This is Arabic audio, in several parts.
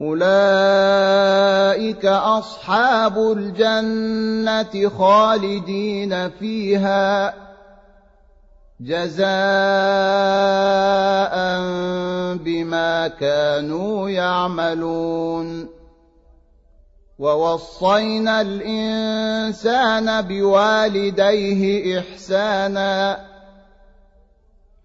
أولئك أصحاب الجنة خالدين فيها جزاء بما كانوا يعملون. ووصينا الإنسان بوالديه إحسانا.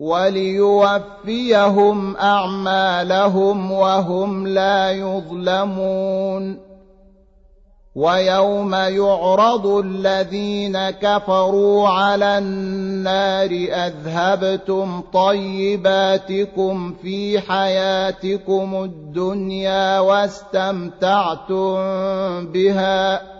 وليوفيهم أعمالهم وهم لا يظلمون. ويوم يعرض الذين كفروا على النار أذهبتم طيباتكم في حياتكم الدنيا واستمتعتم بها.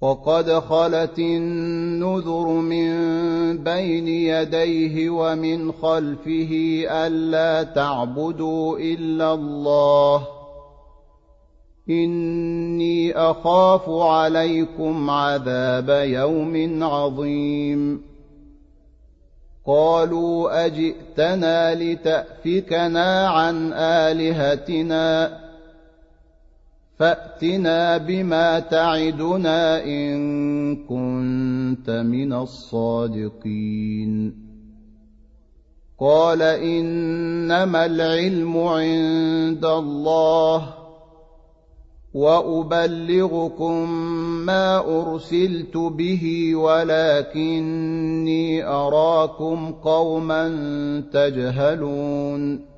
وقد خلت النذر من بين يديه ومن خلفه ألا تعبدوا إلا الله. إني أخاف عليكم عذاب يوم عظيم. قالوا أجئتنا لتأفكنا عن آلهتنا؟ فأتنا بما تعدنا إن كنت من الصادقين. قال إنما العلم عند الله وأبلغكم ما أرسلت به ولكني أراكم قوما تجهلون.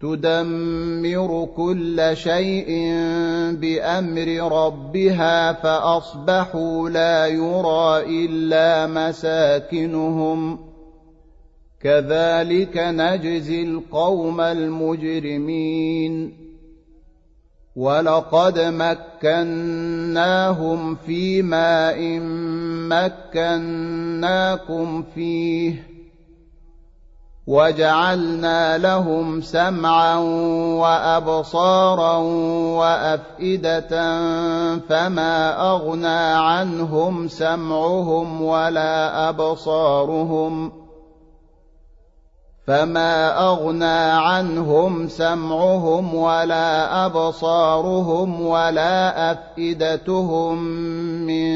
تدمر كل شيء بأمر ربها فأصبحوا لا يرى إلا مساكنهم. كذلك نجزي القوم المجرمين. ولقد مكناهم في ماء مكناكم فيه. وجعلنا لهم سمعا وأبصارا وأفئدة فما أغنى عنهم سمعهم ولا أبصارهم فما أغنى عنهم سمعهم ولا أبصارهم ولا أفئدتهم من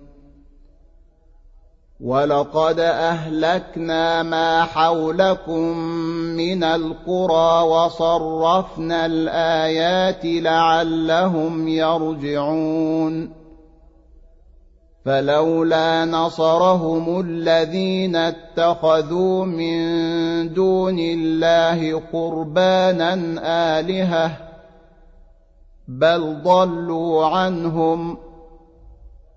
ولقد اهلكنا ما حولكم من القرى وصرفنا الايات لعلهم يرجعون فلولا نصرهم الذين اتخذوا من دون الله قربانا الهه بل ضلوا عنهم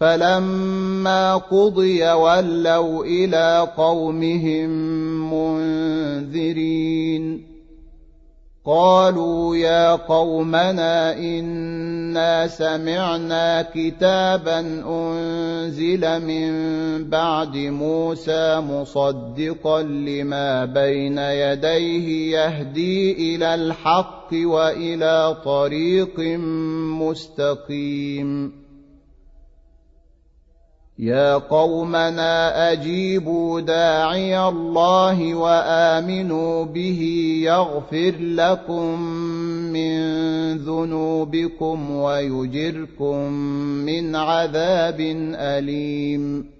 فلما قضي ولوا إلى قومهم منذرين. قالوا يا قومنا إنا سمعنا كتابا أنزل من بعد موسى مصدقا لما بين يديه يهدي إلى الحق وإلى طريق مستقيم. يا قومنا اجيبوا داعي الله وامنوا به يغفر لكم من ذنوبكم ويجركم من عذاب اليم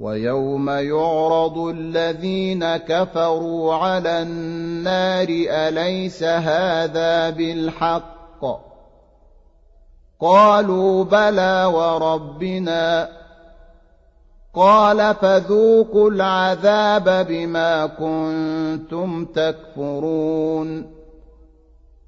ويوم يعرض الذين كفروا على النار أليس هذا بالحق؟ قالوا بلى وربنا. قال فذوقوا العذاب بما كنتم تكفرون.